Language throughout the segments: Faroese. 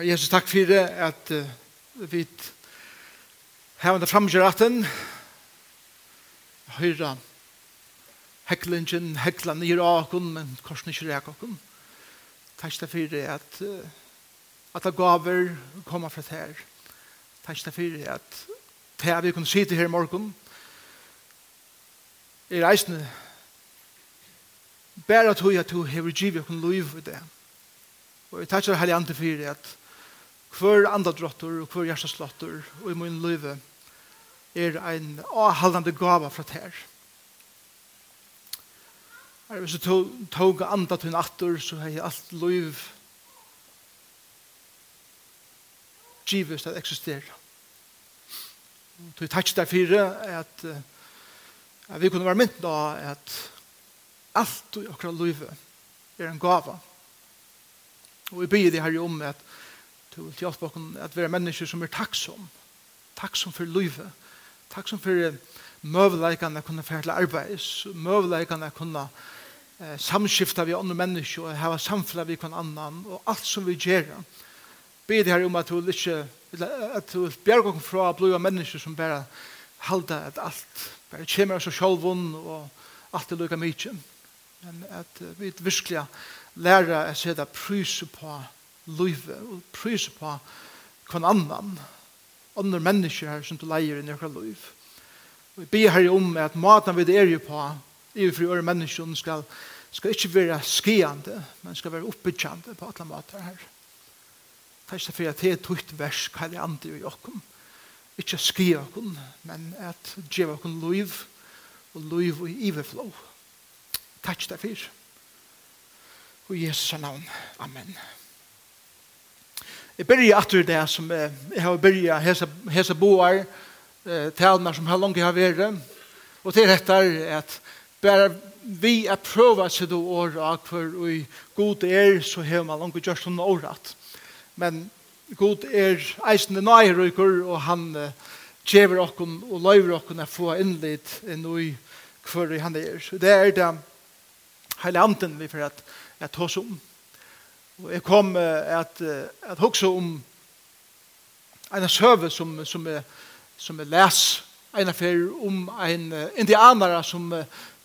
Herre Jesus, takk for det at uh, vi har en framgjøraten høyre heklingen, hekla nye akon, men korsen ikke rek akon. Takk for det at uh, at det gaver kommer fra her. Takk for det at det vi kunne sitte her i morgen i reisende bare at du har givet oss liv i det. Og jeg takk Hellig Ante for at hver andadrottor og hver hjerteslottor og i min løyve er en avhaldande gava fra ter. Er hvis du tog anda til en atter, så har jeg alt løyv givet at eksistera. Du takk der fire at, at vi kunne være mynt da at alt i akkurat løyve er en gava. Og vi byr det her om at Du vil hjelpe oss at vi er mennesker som er takksom. Takksom for livet. Takksom for møvleikene å kunne fære til arbeids. Møvleikene å kunne eh, samskifte vi andre mennesker og hava samfunnet vi kan annan og alt som vi gjør. Be det her om at du vil ikke at du vil bjerge oss fra å bli mennesker som bare halda at alt bare kommer av seg selv og alt er lukket mye. Men at vi virkelig lærer å sette pryset på løyve og pryse på hver annan, andre mennesker som du leier i nøkker løyv. Og jeg ber her om at maten vi er jo på, i fri øre mennesker skal, skal ikke være skjende, men skal være oppbyggende på alle måter her. Takk for at det er tøyt vers, hva er det andre i åkken. Ikke skje åkken, men at djeva åkken løyv, og løyv og iverflå. Takk for det. Og i Jesus navn. Amen. Jeg begynner atur det som eh, jeg har begynt hese, hese boer eh, talmer som har langt har vært, og til dette er at bare vi er prøva å se det året for og god er, så har man langt gjort sånn året. Men god er eisende nøyrykker og han eh, gjever okken og løyver okken å få inn litt inn i hver han er. Så det er det hele anden vi får at, at hos om. Og jeg kom at, at hugsa om en søve som, som, jeg, som jeg les en affær om en indianere som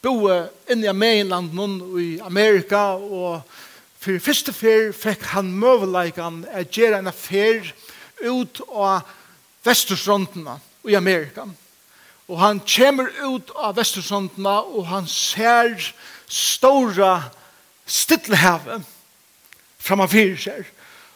boe inne i Amerikanland i Amerika og for første fer fikk han møveleikene at gjøre en affær ut av Vesterstrondene i Amerika. Og han kommer ut av Vesterstrondene og han ser stora stittelhavet framför sig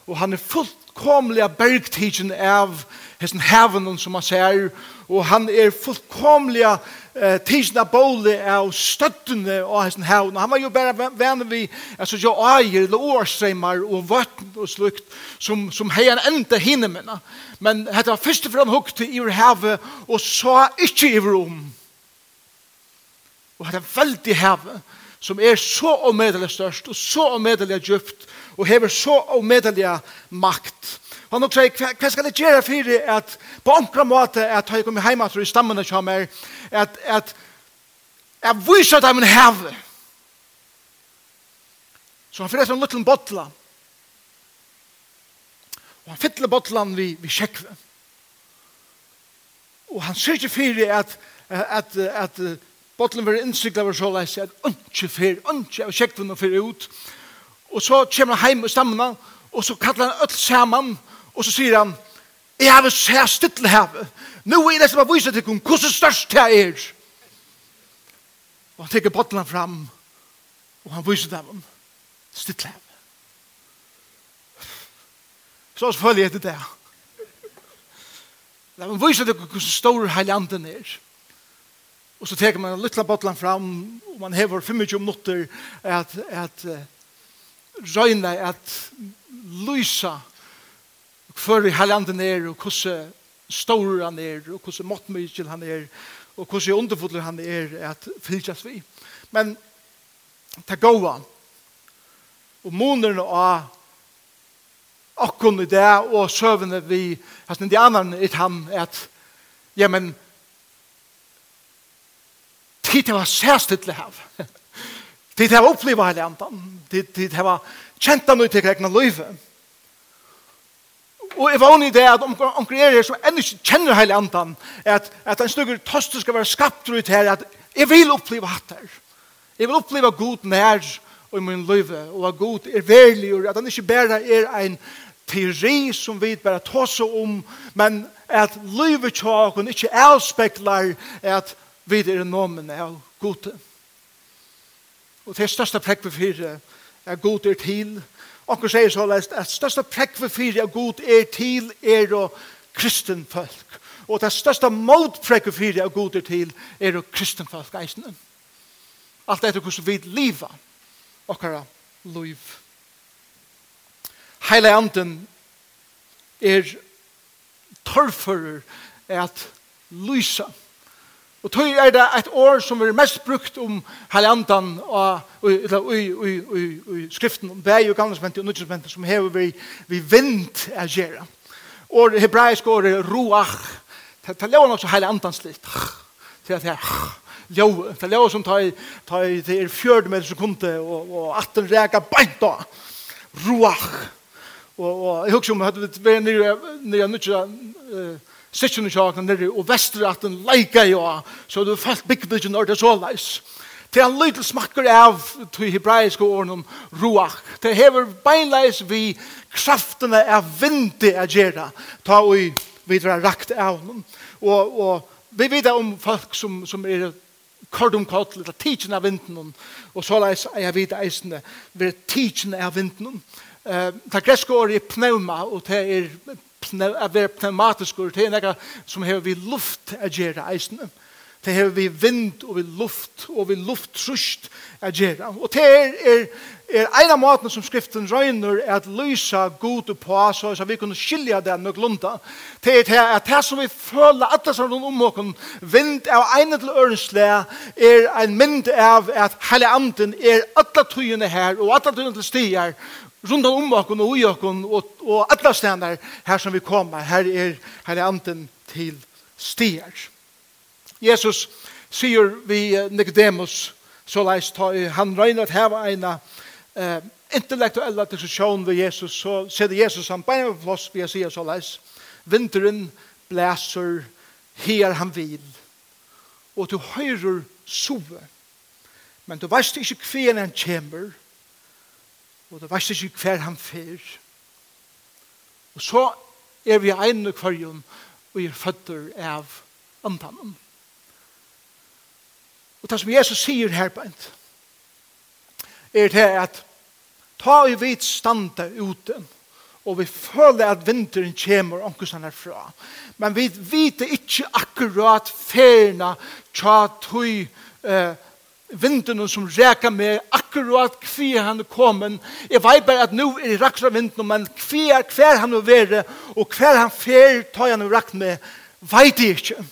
Og han er fullkomliga bergtigen av hessen heaven som han ser og han är fullkomliga eh, tigen av bolig av støttene av hessen heaven han var jo bare vän vi, altså jo eier, eller årstreimar, og vatten og slukt som, som heier en enda hinne minna. men dette var først og fram hukte i ur havet og så ikke i rom. Og dette er veldig havet som er så omedelig størst, og så omedelig djupt, og hever så omedelig makt. Han nok sier, hva skal jeg gjøre for at på omkring måte at jeg kommer hjemme til stammene kommer, at, at jeg viser dem en heve. Så han fyller en liten bottla. Og han fyller bottlan vi, vi sjekker. Og han sier ikke for at, at, at, at Bottlen var innsiklet var så leis at ønske fyr, ønske og av kjekkvunna fyr ut. Og så kommer han heim i stammene, og så kallar han öll saman, og så sier han, jeg har sær stille her, nå er det som har viser til henne, hvordan størst jeg er. Og han teker bottlen fram, og han viser dem, stille her. Så selvfølgelig er det det. Det er en viser til hvordan stor heilanden er. Og så teker man en liten bottlan fram, og man hever 25 minutter at, at uh, røyne, at lysa hver i halvanden er, og hvordan stor han er, og hvordan måttmykkel han er, og hvordan underfotler han er, at fylkjast vi. Men ta gåa, og månerne av akkon i det, og søvende vi, hans indianerne i ham, at, ja, men, tid det var særstidlig her. Tid det var oppleva hele andan. Tid det var kjent han ut til egna løyve. Og jeg var unni det at omkring er her som enda ikke kjenner hele andan, at, at en stykker tøster skal være skapt ut her, at jeg vil oppleve hatt her. Jeg vil oppleve god nær i min løyve, og at god er verlig, at han ikke bare er en teori som vi bare tåser om, men at løyve tjåkon ikke avspeklar at vi er nomen av gode. Og det største prekk vi fire er god er til. Onker sier så lest at største prekk vi fire er god er til er og kristen folk. Og det største motprekk vi fire er god er til er og kristen folk eisne. Alt etter hvordan vi lever okkara liv. Heile anden er torfører at lysa. Lysa Og tøy er det et år som er mest brukt om halvandan og i skriften om vei og gammelsmenti og nudgensmenti som hever vi, vi vind a gjera. Og hebraisk år er ruach. Det lever nok så halvandans litt. Det er det er Det som tar, tar det er fjörd med sekunde og, og atten reka beint da. Ruach. Og, og jeg husker om at vi var nere nere nere sikkerne kjaken nere, og vestre at den leika jo, så du felt byggvidgen når det så leis. Det er en liten smakker av til hebraiske åren om ruach. Det hever beinleis vi kraftene av vindig å gjerra ta og videre rakt av dem. Og, og vi vet om folk som, som er kordum kort lilla tidsen av vinden og så leis er jeg vet eisene ved tidsen av vinden uh, det greske året er pneuma og det er at være pneumatisk og det er noe som har vi luft at gjøre eisene. Det har vi vind og vi luft og vi lufttrust at gjøre. Og det er, er, er en av måten som skriften røyner at lysa god på så at vi kunne skilja det nok lunda. Det er det at det som vi føler at det som om åken vind av ene til ørensle er en mynd av at hele anden er alle tøyene her og alle tøyene til stier rundan om oss og i oss og, og alle stedene her som vi kommer. Her er, her er anden til stier. Jesus sier vi Nicodemus så leis han regner at her var en eh, intellektuella diskusjon ved Jesus så sier Jesus han bare på plass vi sier så leis vinteren blæser her han vil og du høyrer sove men du veist ikke hvem han kommer og du veist ikke hver han fer. Og så er vi ein og kvarjon og er føtter av antanen. Og det som Jesus sier her på ent, er det at ta i vidt standa ute, og vi føler at vinteren kommer omkusen herfra. Men vi vet ikke akkurat ferna tja tøy eh, vinden som räkar med akkurat kvar han er kommet. Jeg vet bare at nå er det rakt av vinden men kvar kvar han er vara og kvar han fer tar han nu rakt med vet jeg ikke.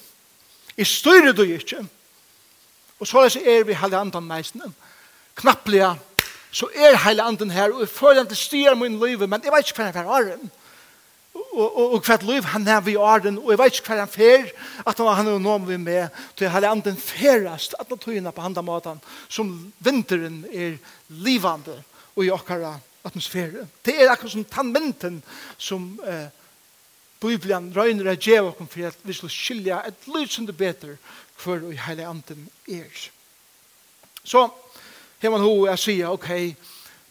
Jeg styrer det ikke. Og så er vi hele andre meisene. Knapplige, så er hele andre her, og jeg føler at det styrer min liv, men jeg vet ikke hva er har og, og, og hvert liv han er vi åren, og jeg vet ikke hva han fer, at han, han er noen vi med, til hele anden ferast, at han tøyene på handa måten, som vinteren er livande, og i okkara atmosfære. Det er akkurat som tannmenten som eh, Bibelen røyner er djev og for at vi skal skilja et lysende bedre hver og hele anden er. Så, her man ho, jeg sier, ok,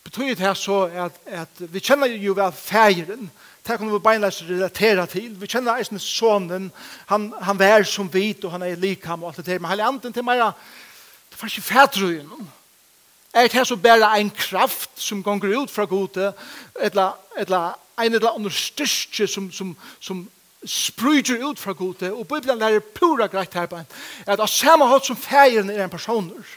betyr det her så at, at vi kjenner jo vel fægeren, det kan vi beinleis relatera til. Vi kjenner eisen sonen, han, han vær som vit, og han er likam og alt det der, men hele anden til meira, det var ikke fædrøyen. Er det her så bare en kraft som gonger ut fra gode, eller, eller en eller annen styrke som, som, som spryger ut fra gode, og Bibelen lærer pura greit her på en, at av samme hatt som fægeren er en personer,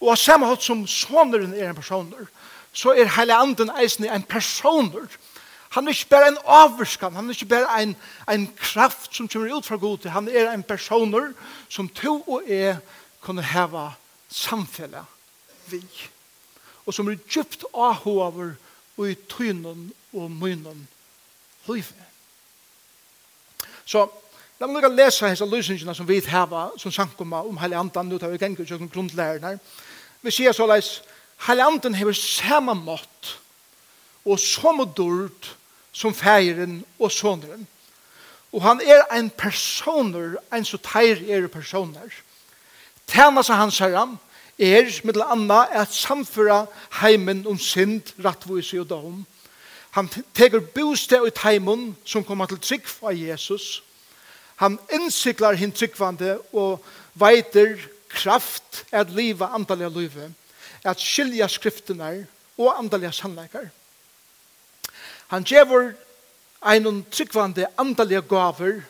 og av samme hatt som soneren er en personer, så er hele anden eisen en personer, Han er ikke bare en avvurskan, han er ikke bare en, en kraft som kommer ut fra god han er en personer som to og jeg kunne heva samfellet vi. Og som er djupt avhover og i tynen og mynen livet. Så la meg lukka lese hans løsningene som vi heva som sankoma om heilig andan nå tar vi gengur som grunnlærerne. Vi sier så leis heilig andan hever samme mått og som og dård som feiren og soneren. Og han er ein personer, ein så teir er personer. Tjena seg hans herra er, mittel anna, at samføra heimen om synd, rattvise og dom. Han teker bostad ut heimen som kommer til trygg av Jesus. Han innsiklar hinn tryggvande og veiter kraft at liva andalega livet, at skilja skriftene og andalega sannleikar. Han gjevur ein tryggvande andalige gaver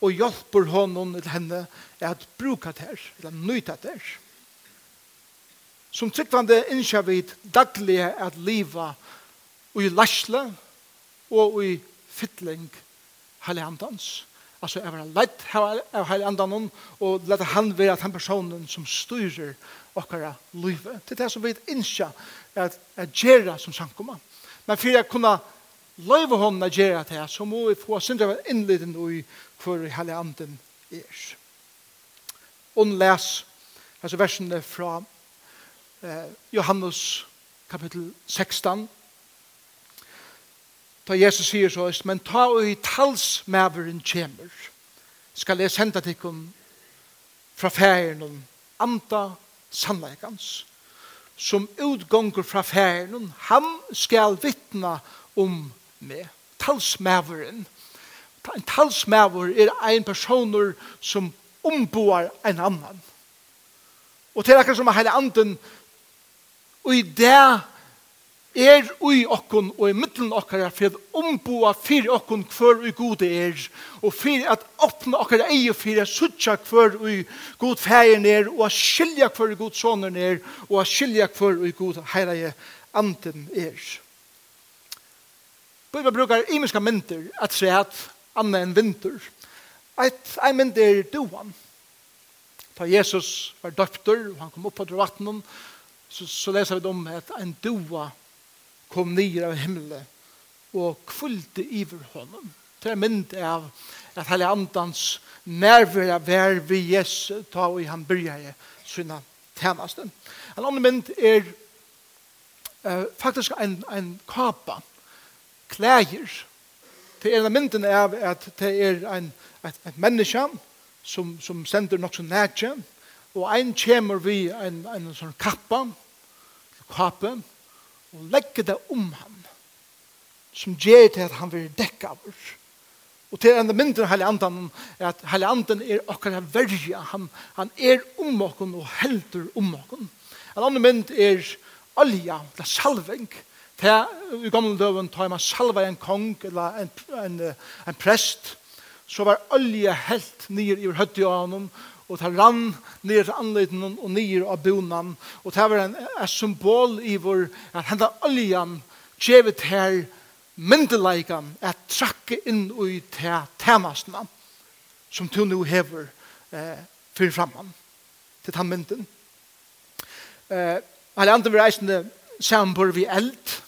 og hjelper honom til henne at bruka det her, eller nøyta det her. Som tryggvande innskjer vi daglig at liva og i lasle og i fytling heilandans. Altså jeg var leit av heilandanen og lette han være den personen som styrer okkara livet. Det er det som vi innskjer at, at gjøre som samkommer. Men for jeg kunne løyve hånden å gjøre det, så må vi få synder av innleden i hvor hele anden er. Og les altså versene fra eh, Johannes kapittel 16. Da Jesus sier så, men ta og i talsmæveren kjemer, skal jeg sende til dem fra færen om anta sannleikans, som utgonger fra færen, han skal vittna om med, talsmæveren. En talsmæver er en person som omboar en annan. Og til akkurat som er hele anden, og i det er ui okkon og i middelen okkara for at omboa fyrir okkon hver ui gode er og fyrir at åpna okkara eie fyrir at sutja hver ui god færen er og at skilja hver ui god sonen er og at skilja hver ui god heilige anden er. Bibelen brukar imiska mynter at se at anna enn vinter. Eit, ein mynd er duan. Da Jesus var døpter, og han kom opp på vattnet, så, så leser vi om at en dua kom nyr av himmelen og kvulde iver honom. Det er mynd av at hele andans nærværa vær vi Jesus ta og han byrjar sina tjeneste. En annen mynd er uh, faktisk en, en kapa klæger. Det er en mynden av at det er en, et, et menneske som, som sender nok så nætje, og ein kommer vi en, en sånn kappa, kappe, og legger det om ham, som gjør til at han vil dekke av oss. Og til enda mindre Heilig Anden er at Heilig Anden er akkurat verja. Han, han er om oss og heldur om oss. En annen mynd er olja, det er salving. Ta, I gamle døven tar man salva en kong eller en, en, en prest, så var olja helt nyer i høtti av honom, og det rann ned til anleden og ned av bonan, og det var en, en symbol i vår, at henda oljan gjevet her myndeleikan at trakke inn i te tænastene som du nå hever eh, fyrir framman til ta mynden. Eh, alle andre reisende sammen vi eld,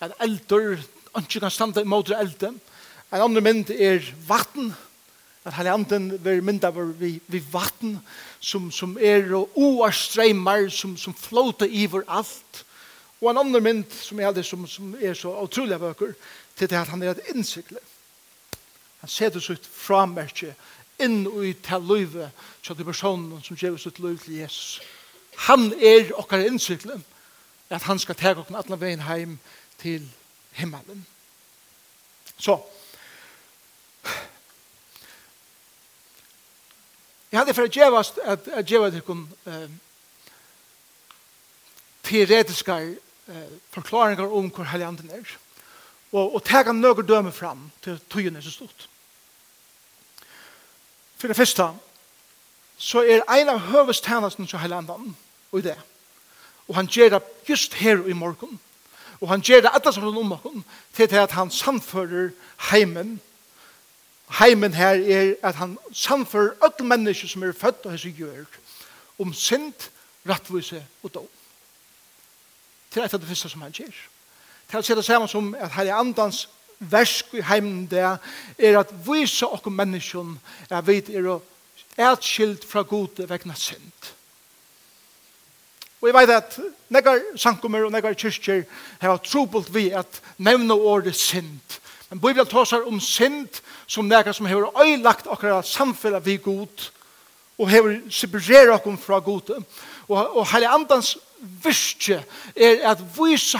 at eldur, ikke kan standa imot elden. En andre mynd er vatten, at hele anden vil mynda vi, vi vatten, som, som er oar streimar, som, som flåta iver alt. Og en andre mynd som er, det, som, som er så utrolig bøker, til det at han er et innsikle. Han setter sitt framerkje inn i til løyve til de personene som gjør sitt løyve til Jesus. Han er okkar innsikle, at han skal ta okkar alle veien heim, til himmelen. Så, Jeg hadde for å gjevast at jeg gjevat ikon eh, teoretiske eh, forklaringer om hvor hellig anden er. Og, og tega nøkker døme fram til tøyen er så stort. For det første, så er en av høvestjenestene som hellig anden og det. Og han gjør det just her i morgen. Og han gjør det alle sammen om han, til at han samfører heimen. Heimen her er at han samfører alle mennesker som er født og hans gjør, om synd, rettvise og dom. Til et av det første som han gjør. Til å se det samme som at her er andans versk i heimen der, er at vise okkur mennesker er vidt er atskilt fra gode vegna synd. Og jeg vet at negar sankummer og negar kyrkjer har trobult vi at nevne året synd. Men Bibelen tar om synd som nekkar som har øylagt akkurat samfunnet vi god og har separeret oss fra god. Og, og hele andans virke er at vise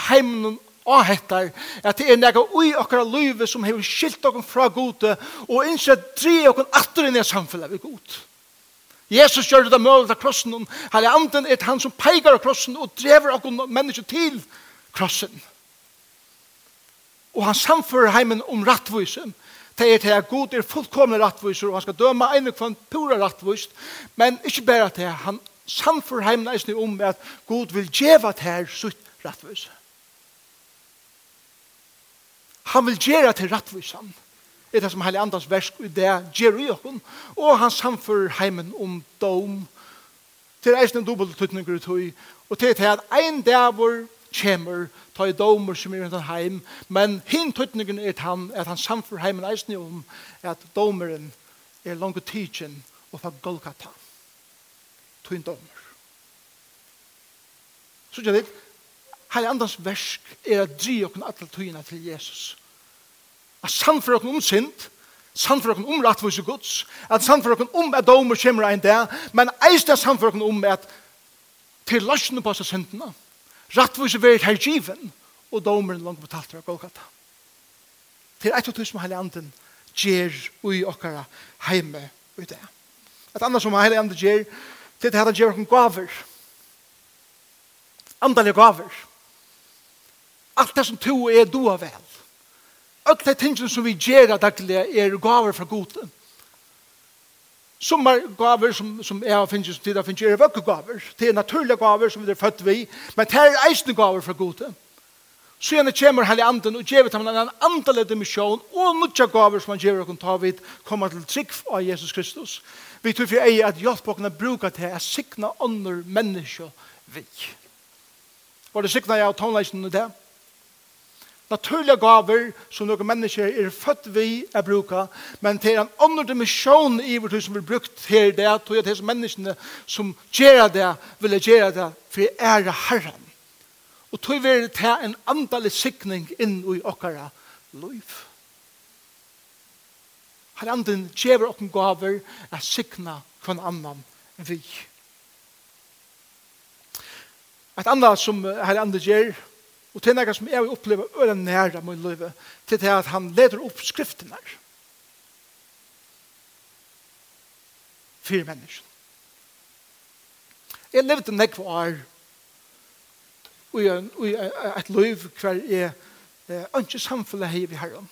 og hettar at det er nekka ui akkurat løyve som hefur skilt oss fra gode og innskje dre oss atter inn i samfunnet vi gode. Jesus gjør det mulig av krossen. Hele anden er han som peker av krossen og drever av mennesker til krossen. Og han samfører heimen om rattvisen. Det er til at Gud er fullkomne rattviser, og han skal døme en og kvann pura rattvist. Men ikke bare til at han samfører heimen eisne om at Gud vil gjeva til sutt rattvis. Han vil gjeva til rattvisan er det som Heilig Andans versk i det gjer i okken, og han samfører heimen om dom, til eisen en dobbelt tøtninger ut og til det at ein dævor kjemur, ta i domer som er rundt heim, men hin tøtningen er han, at han samfører heimen eisen om, at domeren er langt tidsin, og fra Golgata, tøyn domer. Så gjør det, Heilig Andans versk er at dri okken alle tøyina til Jesus at samfra okken om synd, samfra okken om rattvise gods, at samfra okken om at domer kommer en dag, men eist det samfra okken om at til løsene på seg syndene, rattvise verit hergiven, og domeren langt betalt av Golgata. Til et og tusen heilig anden gjer ui okkara heime ui det. Et annet som hele anden gjer, til det at han gjer okken gaver, andalige gaver, alt det som to er doa vel, Alt det tingene som vi gjør daglig er gaver fra goden. Som er gaver som, som jeg finnes til å finne er vøkke gaver. Det er naturlige gaver som vi er født vi, men det er eisende gaver fra gode. Så gjerne kommer hele anden og gjør ham en andelig dimisjon og nødja gaver som han gjør og ta vidt kommer til trygg av Jesus Kristus. Vi tror for ei at hjelpåkene bruker til å sikne andre mennesker vi. Var det sikne jeg av tonleisen i det? Ja naturliga gaver som några människor är fött vi att bruka men till en annan dimension i vårt hus som vi brukt här. Det att det är som människorna som gör det vill göra det för ära Herren. Och tog vi det här en andalig sikning in i åkara liv. Herre anden ger oss gaver att sikna från annan vi. Ett annat som Herre anden ger Og til noe som jeg vil oppleve øre nære min liv, til det at han leder opp skriftene her. Fyre mennesker. Jeg levde nek for år og i et liv hver jeg ikke samfunnet her i herren.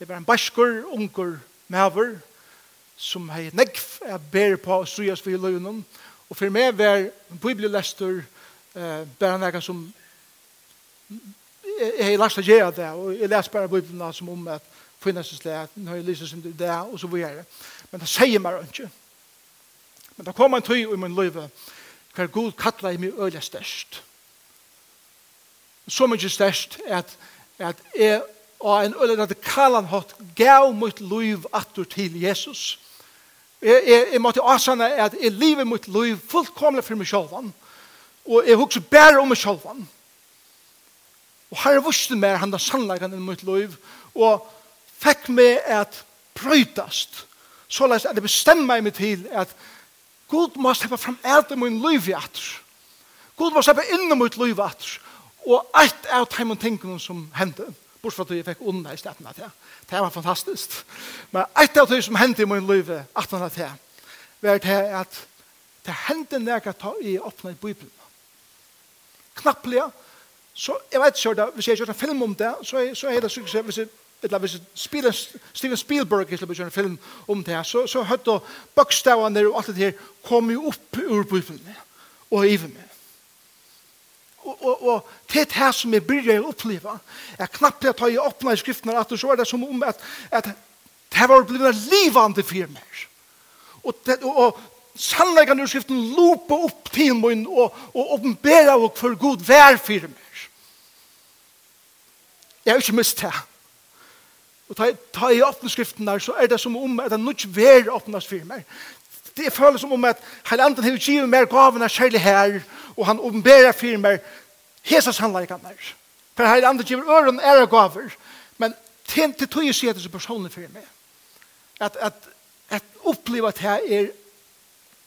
Jeg var en basker, unger, maver, som hei nek er ber på å stryes for i løgnen. Og for meg var bibelester eh, bare noe som jeg har lært å gjøre det, og jeg leser bare Bibelen som om at finnes det finneseslet, når jeg lyser som det, og så videre. Men det sier meg ikke. Men det kommer en tøy i min liv, hver god kattler i min øye størst. Så mye størst er at, at jeg og en øye radikalan hatt gav mitt liv atter til Jesus. Jeg, jeg, jeg måtte asane at jeg lever mitt liv fullkomlig for meg selv, og jeg husker bare om meg selv, og Og her vuste meg han da sannleggen i mitt liv, og fikk meg at brøytast, så lest at jeg bestemmer meg til at Gud må slippe fram alt i min liv i atter. Gud må slippe inn i mitt liv i atter. Og eit av de tingene som hendte, bortsett fra at jeg fikk onda i stedet til. Det Det var fantastisk. Men eit av det som hendte i min liv i atter Det var det at det hendte når jeg åpnet i Bibelen. Knapplega, Så jeg vet ikke, hvis jeg gjør en film om det, så er, så er det sikkert, hvis jeg eller hvis Spielen, Steven Spielberg skulle gjøre en film om det her, så, så høyde bøkstavene og alt det her kom jo opp ur Bibelen og i meg. Og, og, og det er det som jeg begynner å oppleve. Jeg knapt jeg tar i åpne i skriftene, at så er det som om at, at det var blitt livande firmer. Og, det, og, og sannleggende skriften lopa opp til min og, og åpenbæra og for god vær firmer. Jeg har ikke mist det. Og ta, ta i åpne skriften der, så er det som om at det er noe ver åpnes for meg. Det føles som om at hele andre har givet meg gavene kjærlig her, og han åpenberer for meg hese sannleikene der. For hele andre giver øren ære gaver, men til, til tog jeg sier det så personlig for meg. At, at, at oppleve at jeg er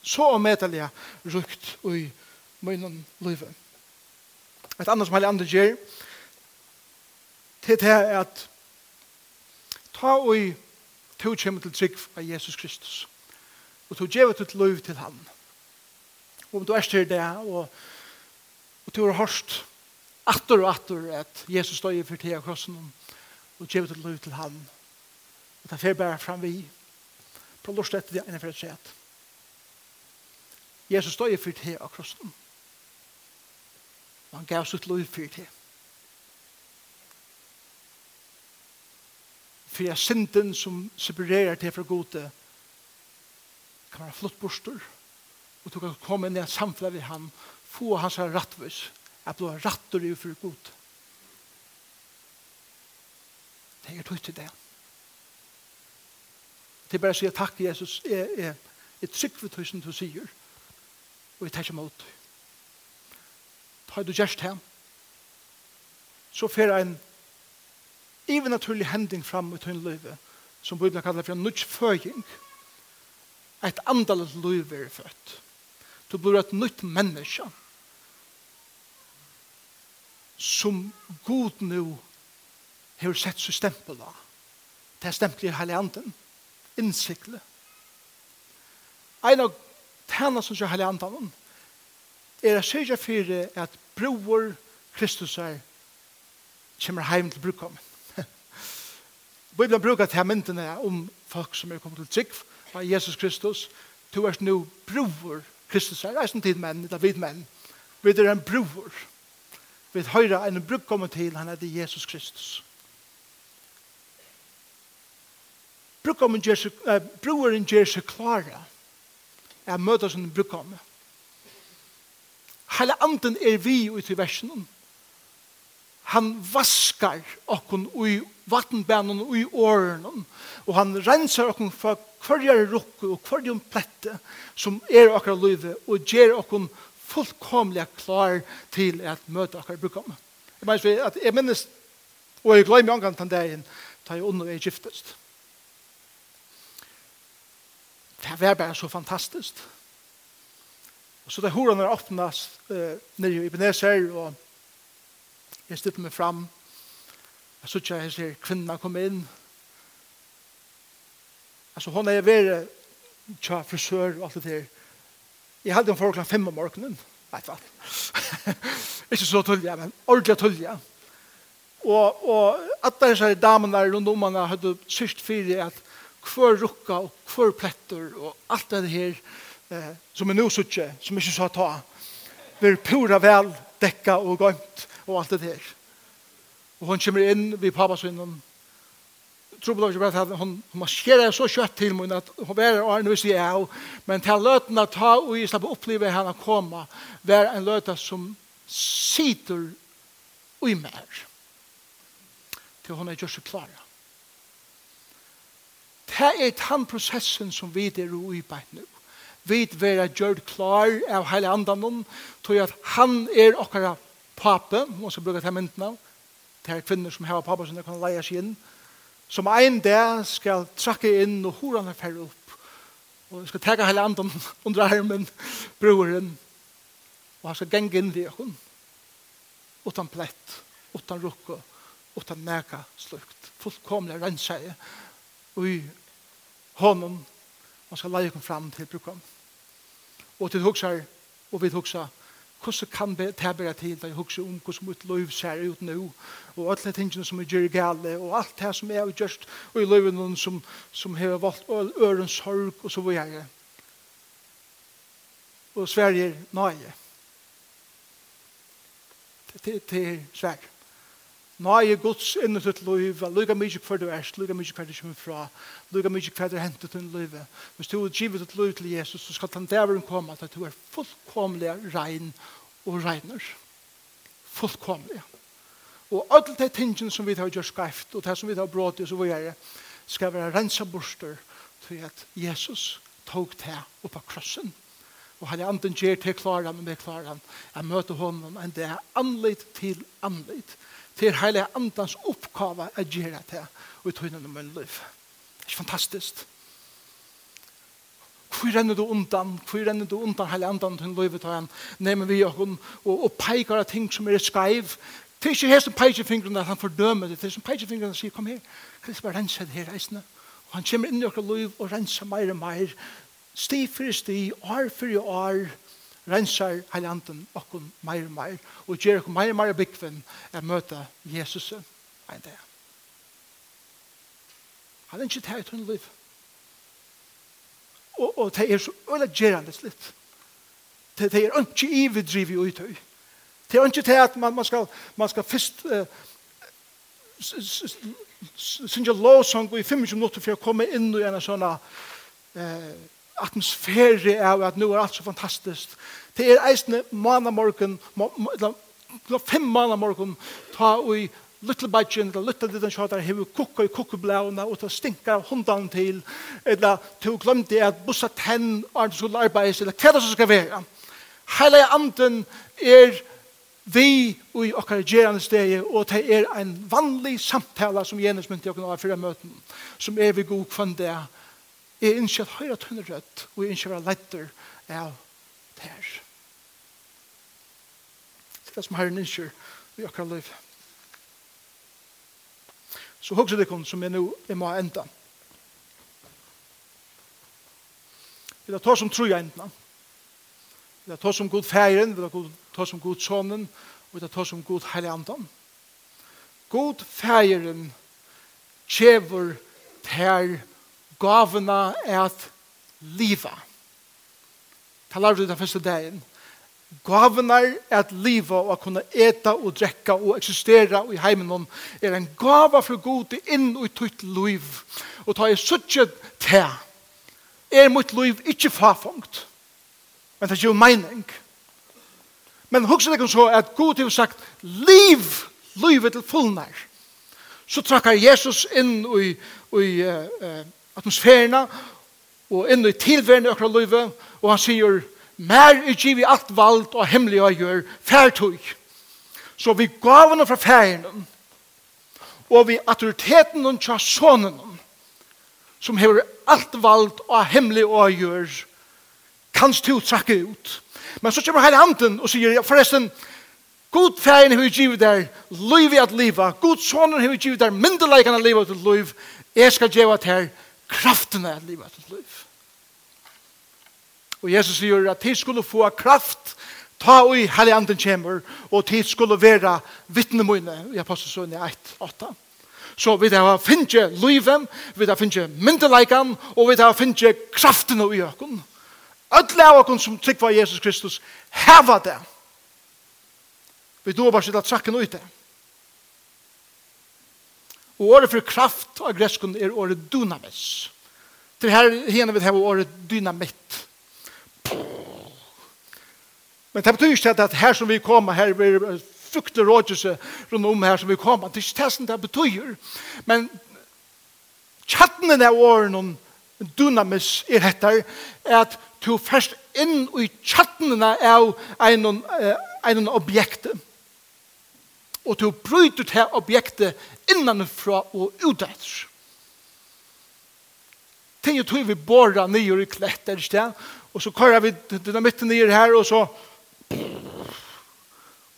så omedelig rukt i munnen livet. Et annet som hele andre gjør, til det er at ta og i to kommer til trygg av Jesus Kristus. Og to gjevet ut lov til han. Og om du er styr det, og, og to har hørt atter og atter at Jesus støyer for av krossen og gjevet ut lov til han. Og ta fer bare fram vi. På lort etter det ene for et sett. Jesus støyer for av krossen. Og han gav sitt lov for tida. for jeg synden som separerer til fra gode kan være flott borster og du kan komme inn i en samfunn ved han få hans rattvis at du har rattur i for god det er tøyt til det det er bare å si takk Jesus jeg, jeg, jeg trygg for tusen du sier og jeg tar ikke mot ta du gjerst hem så fer en even naturlig hending fram i tøyn løyve, som Bibelen kallar for en nødgjføying, et andalet løyve er født. Du blir et nytt menneske som god nu har sett så stempel av. Det er stempel i hele anden, innsikle. En av tæna som er hele anden er å sørge for at broer Kristus er kommer hjem til brukkommen Bibelen brukar til myndene om folk som er kommet til trygg av Jesus Kristus. Du er nu bror Kristus er reisen tid menn, det er vid menn. Vi er en bror. Vi høyre en bruk kommer til, han er det Jesus Kristus. Brukkommen gjør seg, uh, broeren gjør seg klare. Jeg møter som sin brukkommen. Hele anden er vi ute i versen han vaskar okkun ui vatnbænen ui åren og han rensar okkun fra kvarjar rukku og hverjum plette som er okkar luive og gjer okkun fullkomlega klar til at møte okkar brukom. Jeg minnes, at jeg minnes og jeg glemmer angan den dagen da jeg under er giftest. Det var bare så fantastisk. Og så da horan er åpnast eh, nere i Beneser og Jeg stilte meg fram. Jeg så ikke jeg ser kvinna kom inn. Altså, hun er ved tja, frisør og alt det der. Jeg hadde henne for klokka fem om morgenen. Nei, faen. ikke så tullig, men ordentlig tullig. Og, og at alle disse damene rundt om henne hadde sykt fire at hver rukka og hver pletter og alt det her eh, som er nå suttje, som ikke så ta, blir pura vel dekka og gømt og alt det her. Og hon kommer inn ved pappasvinnen. Trobel av ikke bare at hun, hun maskerer så kjøtt til min at hun er og arne hvis jeg er. Men til løten å ta og jeg slapp oppleve henne komme være en løte som sitter i mer. Til hun er gjør seg klare. Det er den prosessen som vi er i beit nå. Vi er gjør klar av hele andan, tror jeg at han er akkurat pape, hun skal bruke til myndene, av, til kvinner som har pape som de kan leie seg inn, som en dag skal trakke inn og horan færre opp, og skal tega hele anden under armen, broren, og han skal genge inn i hun, utan plett, utan rukke, utan nega slukt, fullkomlig renseie, og i hånden, og skal leie henne fram til brukene. Og til huksar, og vi huksar, hvordan kan det ta være til at jeg husker om hvordan mitt liv ser ut nå, og alle tingene som er gjør gale, og alt det som er gjørst, og i livet noen som, som har valgt øren sorg, og så videre. Og Sverige, er nøye. Det er Sverige. Nei, Guds inn i ditt liv, lykke mykje hver du er, lykke mykje hver du kommer fra, lykke mykje hver du hentet til liv. Hvis du har givet ditt liv til Jesus, så skal den dæveren komme at du er fullkomlig rein og regner. Fullkomlig. Og alle de tingene som vi har gjort skreft, og det som vi har brått i, så vi er, skal være rensa borster til at Jesus tog det opp av krossen. Og han er anden gjer til klaren, og vi klarer. Jeg møter honom en det er anleit til anleit til heilige andans oppgave å gjøre det og i tøyne om min liv. Det er fantastisk. Hvor renner du undan? Hvor renner du undan heilige andan til liv til han? Nemmer vi og, og, og peker av ting som er skreiv. Det er ikke her som peker fingrene at han fordømer det. Det er som peker fingrene sier, kom her. Kristus bare renser det her reisende. Og han kommer inn i dere liv og renser mer og mer. Sti for sti, år for år rensar heilanden okkur meir og meir, og gjer okkur meir og meir byggvinn er møte Jesus ein dag. Han er ikke tæg i tunne liv. Og, og det er så øyla gjerandes litt. Det, det er ikke ivedrivi i utøy. Det er ikke til at man, man, skal, man skal først uh, synge lovsang i 25 minutter for å komme inn i en sånn uh, atmosfære av at nå er alt så fantastisk. Det er eisne manamorgen, fem manamorgen, ta ui little budget, the little little shot, der cook kukka cook kukkeblauna, og ta stinka av hundan til, eller to glemte at bussa tenn, og skulle arbeids, eller hva det skal være. Heile anden er vi i okkar gerande stegi, og det er en vanlig samtale som jenes mynte okkar av fyrir møten, som er vi god kvann det, Jeg ønsker at høyre tønne rødt, og jeg ønsker å være letter av det her. Det er det som Herren ønsker i akkurat liv. Så hokser det kun som er nå jeg må enda. Vi tar som tro jeg enda. Vi tar som god feiren, vi tar som god sonen, og vi tar som god heilig andan. God feiren kjever ter gavene er at liva. Det lærte du den første dagen. Gavene er at liva og at kunne eta og drekka og eksistera i heimen er en gava for god inn og i tutt liv. Og ta i suttje te. Er mot liv ikke farfangt. Men det er jo mening. Men hugsa deg så at god har sagt liv, livet til fullnær. Så trakkar Jesus inn og i, i uh, uh, atmosfærene og inn i tilværende i akkurat livet, og han sier, mer er givet alt valgt og hemmelig å gjøre færtøy. Så vi gav henne fra færgene, og vi autoriteten og tja sonen, som hever alt valgt og hemmelig å gjøre, kan stå trakke ut. Men så kommer hele anden og sier, forresten, God færen har givet der liv i at liva. God sonen har givet der myndelaikene livet til liv. Jeg skal gjøre det her kraften er at livet er til liv. Og Jesus sier at tid skulle få kraft ta i heilig anden kjemur og tid skulle være vittne mine i Apostelsønne 1-8. Så vi da finne livet, vi da finne myndeleikan og vi da finne kraften i økken. Ødle av okken som trykker Jesus Kristus heva det. Vi då bare sitte trakken ut det. Og året for kraft av greskene er året dynamis. Til her henne vil ha året dynamitt. Men det betyr ikke at her som vi kommer, her blir fruktelig rådgjøse rundt om her som vi kommer. Det er ikke det som det betyr. Men chatten av åren om dynamis er etter at du først inn i chatten av en, en objektet og du bryter til objektet innanfra og utetter. Ting er tog vi borra nyer i klett, er ikke? Og så kører vi dynamitten nyer her, og så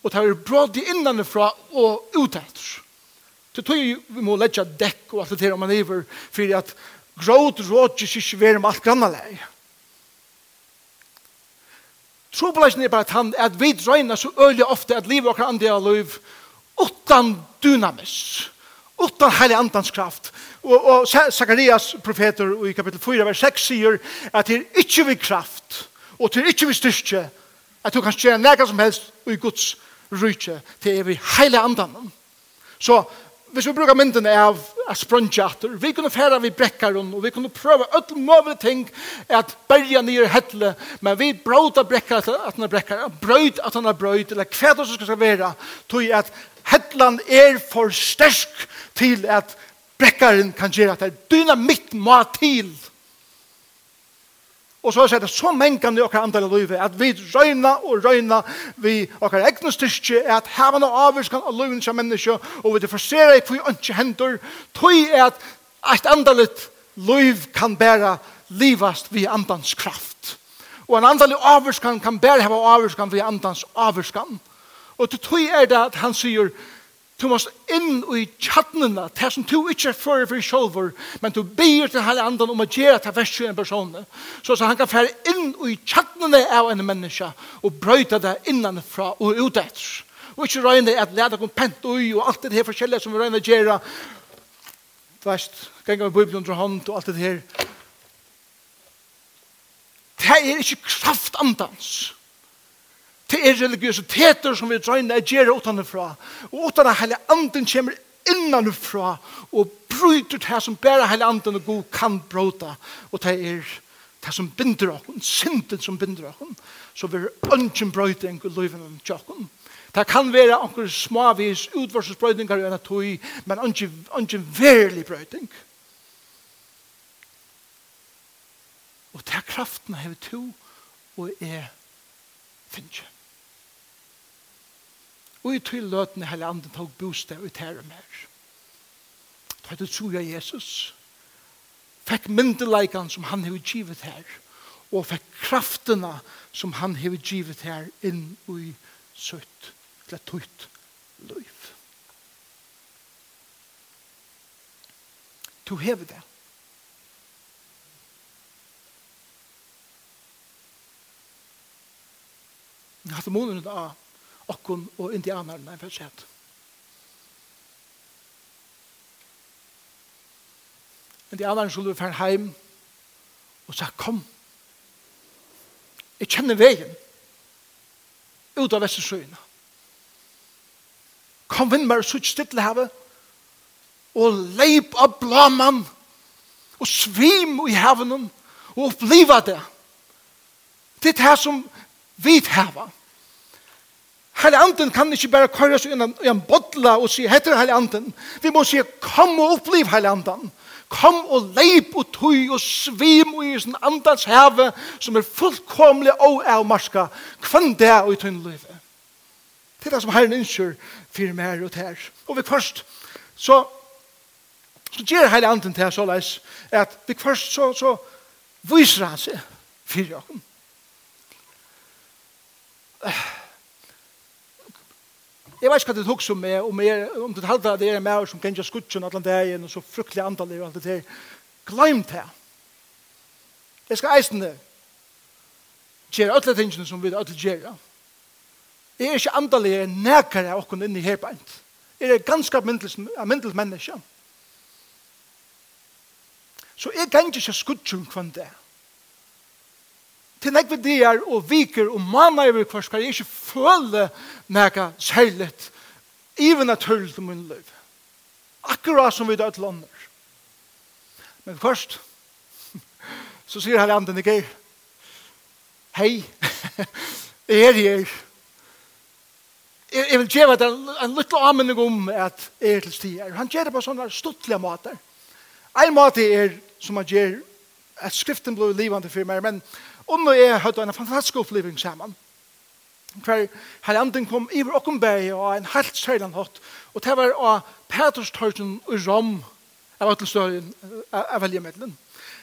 og tar vi bråd innanfra og utetter. Så tog vi må letja dekk og alt det her om man iver, for at gråd rådgjør ikke være med alt grannaleie. Trobelagen er bare at han, at vi drøyner så øyelig ofte at livet og andre av liv utan dynamis, utan heilig andans kraft. Og, og Zacharias profeter i kapitel 4, vers 6 sier at det er ikke vi kraft, og det er ikke vi styrke, at du kan gjøre nega som helst i Guds rydtje, det er vi heilig andan. Så hvis vi brukar mynden av sprøntjater, vi kunne færa vi brekkar og vi kunne prøve öll møvlig ting at berja nere hettle, men vi brauta brekkar at han er brekkar, brøyt at han er brøyt, eller hva det som skal være, tog at Hetland er for stersk til at brekkaren kan gjøre at det er dynamitt må til. Og så er det så mengan i okkar andal av livet at vi røyna og røyna vi okkar egne styrke at hevane avvirskan av livet som menneske og vi differsere i hvor ønske hendur tog er at eit andalit liv kan bæra livast vi andans kraft. Og en andalig avvirskan kan bæra heva avvirskan vi andans avvirskan. Og til tog er det at han sier, du måst inn i tjattnene, det som du ikke er for for sjolver, men du ber til hele anden om å gjøre til vers 21 personer, så, så han kan fære inn i tjattnene av en menneske, og brøyta det innanfra og ut etter. Og ikke røyne at leda kom pent ui, og alt det her forskjellige som vi røyne gjøre, du veist, ganger vi Bibelen under hånd, og alt det her. Det er ikke kraft andans. Det er religiøsiteter som vi drøyner er gjerne utanifra. Og utan at hele anden kommer innanifra og bryter det som bare hele anden og god kan bråta. Og det er det som binder oss, synden som binder oss. Så vi er ønsken brøyting i løyvene til okken. Det kan være anker småvis utvarselsbrøytingar i en tøy, men ønsken verlig brøyting. Og det er kraften hever to og er finnje. Og i til løtene hele andre tog bostad ut her og mer. Da er det tro jeg Jesus. Fikk myndeleikene som han har givet her. Og fikk kraftene som han har givet her inn i søtt til et tøyt liv. Du hever det. Jeg har hatt måneden av okkun og indianerna for sett. Indianerne skulle være heim og sa, kom, jeg kjenner veien ut av Vestersøyene. Kom vinn meg sutt stille havet og leip av blaman og svim i havnen og oppliva det. Det er det som vi hava. Hele anden kan ikke bare køre seg i en bodla og si, heter hele anden. Vi må si, kom og oppliv hele anden. Kom og leip og tøy og svim og i sin andans heve som er fullkomlig og av marska. Kvann det og i tøyne løyve. Det er det som herren innskjør for mer og ter. Og vi først, så så gjør hele anden til så leis at vi først så, så viser han seg for jokken. Jeg vet ikke hva det tok som er, om, er, om det at det er mer som kan gjøre skutsen det er og så fruktelig antall og alt det der. Glem det. Jeg skal eisen det. Gjør alle tingene som vi alle gjør. Jeg er ikke antall jeg er nærkere av åkken inni her beint. Jeg er ganske myndelig menneske. Så jeg kan ikke skutsen kvann det til nekve dier og viker og manna i hver hver jeg ikke føle nega særligt even at høyre til min liv. Akkurat som vi da et lander. Men først så sier han anden ikke hei jeg er her jeg vil gjøre en, en liten anmenning om at jeg er til stier. Han gjør det på sånne stuttlige måter. En måte er som han gjør at skriften blir livende for meg, men Og nå er høyde en fantastisk oppleving sammen. Hver her anden kom i vår åkenberg og en helt særlig hatt. Og det var av Peterstøyden og Rom av ætlestøyen av veljemedlen.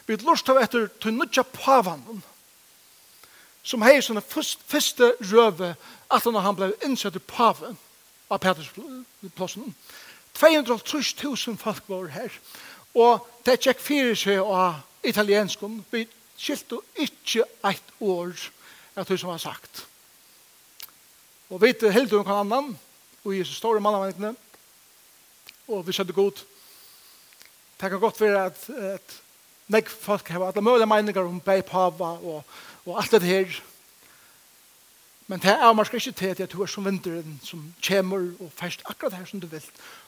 Vi hadde lort av etter til nødja Pavanen som hei sånne første røve at han ble innsett i paven av Petersplassen. 000 folk var her. Og det gikk fire seg av italienskene. Vi skilt og ikke eit år av det som han sagt. Og vi heldur om hva annan, og Jesus står i mannavendene, og vi skjønner godt. Det kan godt være at, at nek folk har alle mulige meninger om bei pava og, og alt det her. Men det er man skal ikke til at du er som vinteren som kommer og fest akkurat her som du vil,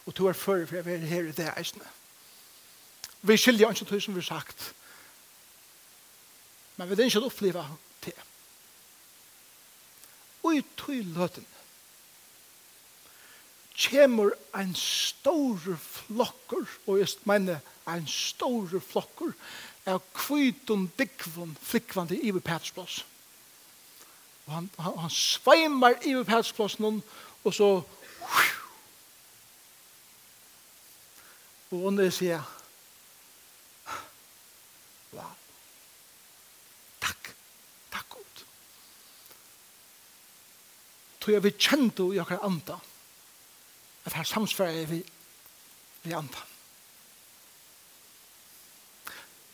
og du er før for jeg vil her i det eisene. Vi skiljer ikke til som vi har sagt, men vi vil ikke oppleve det. Og i tog løten kommer en stor flokker, og jeg mener en stor flokker, av kviton dikvon flikvande i Petsplass. Og han, han, han sveimer i Petsplassen, og så Og under sier, tog jeg vi kjente i akkurat anda. At her samsvarer vi vi anda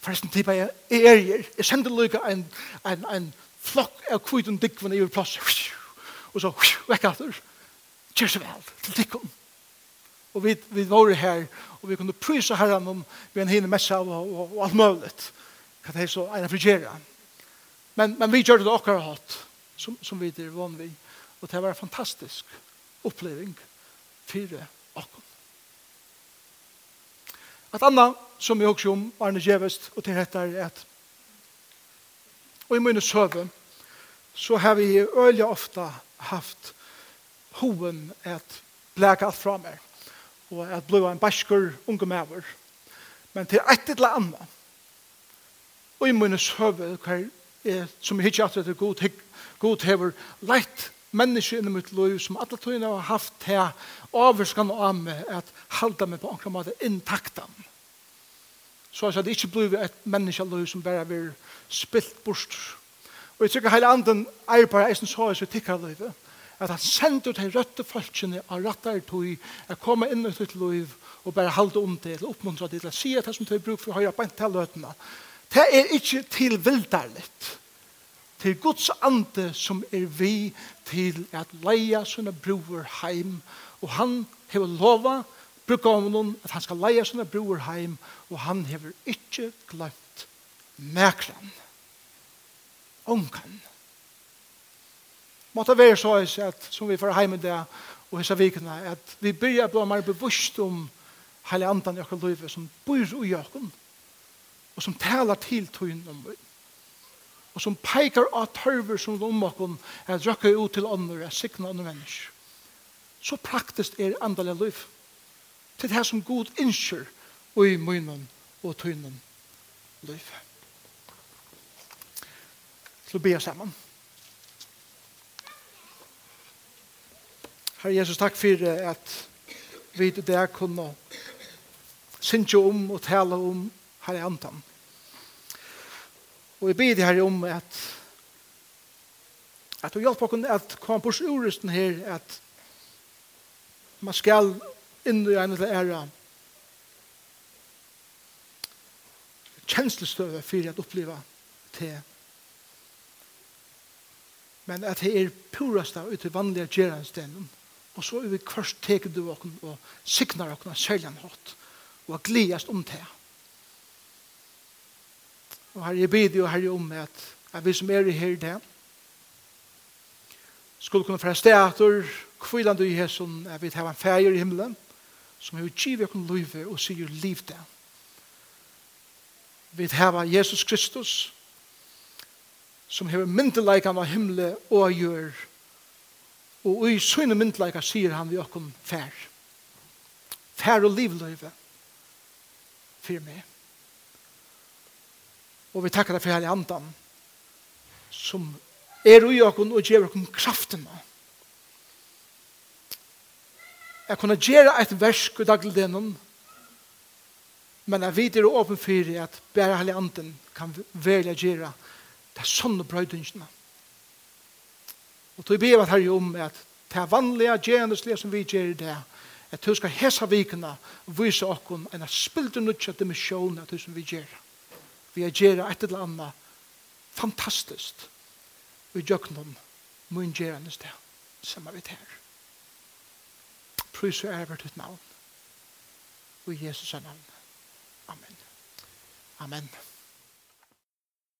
forresten til jeg er her. Jeg sender lykka en, en, en flokk av kviden dikven i plass. Og så vekk at atter Kjør så vel til dikven og vi, vi var her og vi kunne prysa herran om vi en hinne messa og, og, og alt mulig. hva det er så eina frigera men, men vi gjør det okkar hatt som, som vi er vann vi Og det var en fantastisk oppleving for oss. Et annet som jeg også om Arne Gjevest og til dette er at og i mine søve så har vi øyelig ofte haft hoven at blæka alt fra meg og at blå en bæskur unge maver men til et eller annet og i mine søve hver er, som jeg ikke at det er god, god hever leit menneske inni mitt liv som alle tøyene har haft til avvurskan av meg at halda meg på enkla måte intaktan. Så at det ikke blir et menneskeliv som bare blir spilt bort. Og jeg tykker hele anden er bare eisen så i tikkarlivet at han sender til røtte folkene av rattar tog å komme inn i sitt liv og bare halda om det eller oppmuntra det eller si at det som tøy bruk for å høyre bant til løtene. Det er ikke tilvildarligt til Guds ande som er vi til at leia sånne bror heim. Og han hever lova, brukar om noen, at han skal leia sånne bror heim, og han hever ikke glemt mekran. Ongan. Måtte være så is at, som vi får heim i det, og hessa vikene, at vi byrja blå mer bevust om heile andan i okker livet som bor i okken, og som talar til tøyen om vi og som peikar av tørver som lommakken at drakka ut til andre, er sikna andre mennesker. Så praktisk er andalig liv. Til det som god innskjør i munnen og tøynen liv. Så be oss sammen. Herre Jesus, takk for at vi i dag kunne synge om og tale om Herre Antan. Og jeg ber det her om at at du hjelper oss at kom på urusten her at man skal inn i en eller æra kjenslestøve for at oppleve til men at det er purast av ut i vanlige gjerandstenen og så er vi kvart teker du oss og signar oss særlig hatt og gledast om det Og her er bidde og herre om at, at vi som er i her det, skulle kunne fra steater, kvilande i hesson, at vi tar en feir i himmelen, som er utgivet og kunne løyve og sier liv det. Vi tar Jesus Kristus, som hever myndelagan av himle og gjør, og i sønne myndelagan sier han vi okken fær. Fær og livløyve for meg. Og vi takkar deg for herlig andan som er ui okkon og gjever okkon kraftina. Jeg kunne gjøre et versk i dagligdenen, men jeg vet det er åpen for at bare hele anden kan velge å gjøre det er sånne brøydingene. Og tog be at her om at det er vanlige gjerendeslige som vi gjør det, at du skal hese vikene og vise okkon en spilder nutja dimensjon av det som vi gjør det vi har gjerne et eller annet fantastisk i djøknum mun gjerne sted som er vi her. Prøys og ære ditt navn. Og Jesus er navn. Amen. Amen.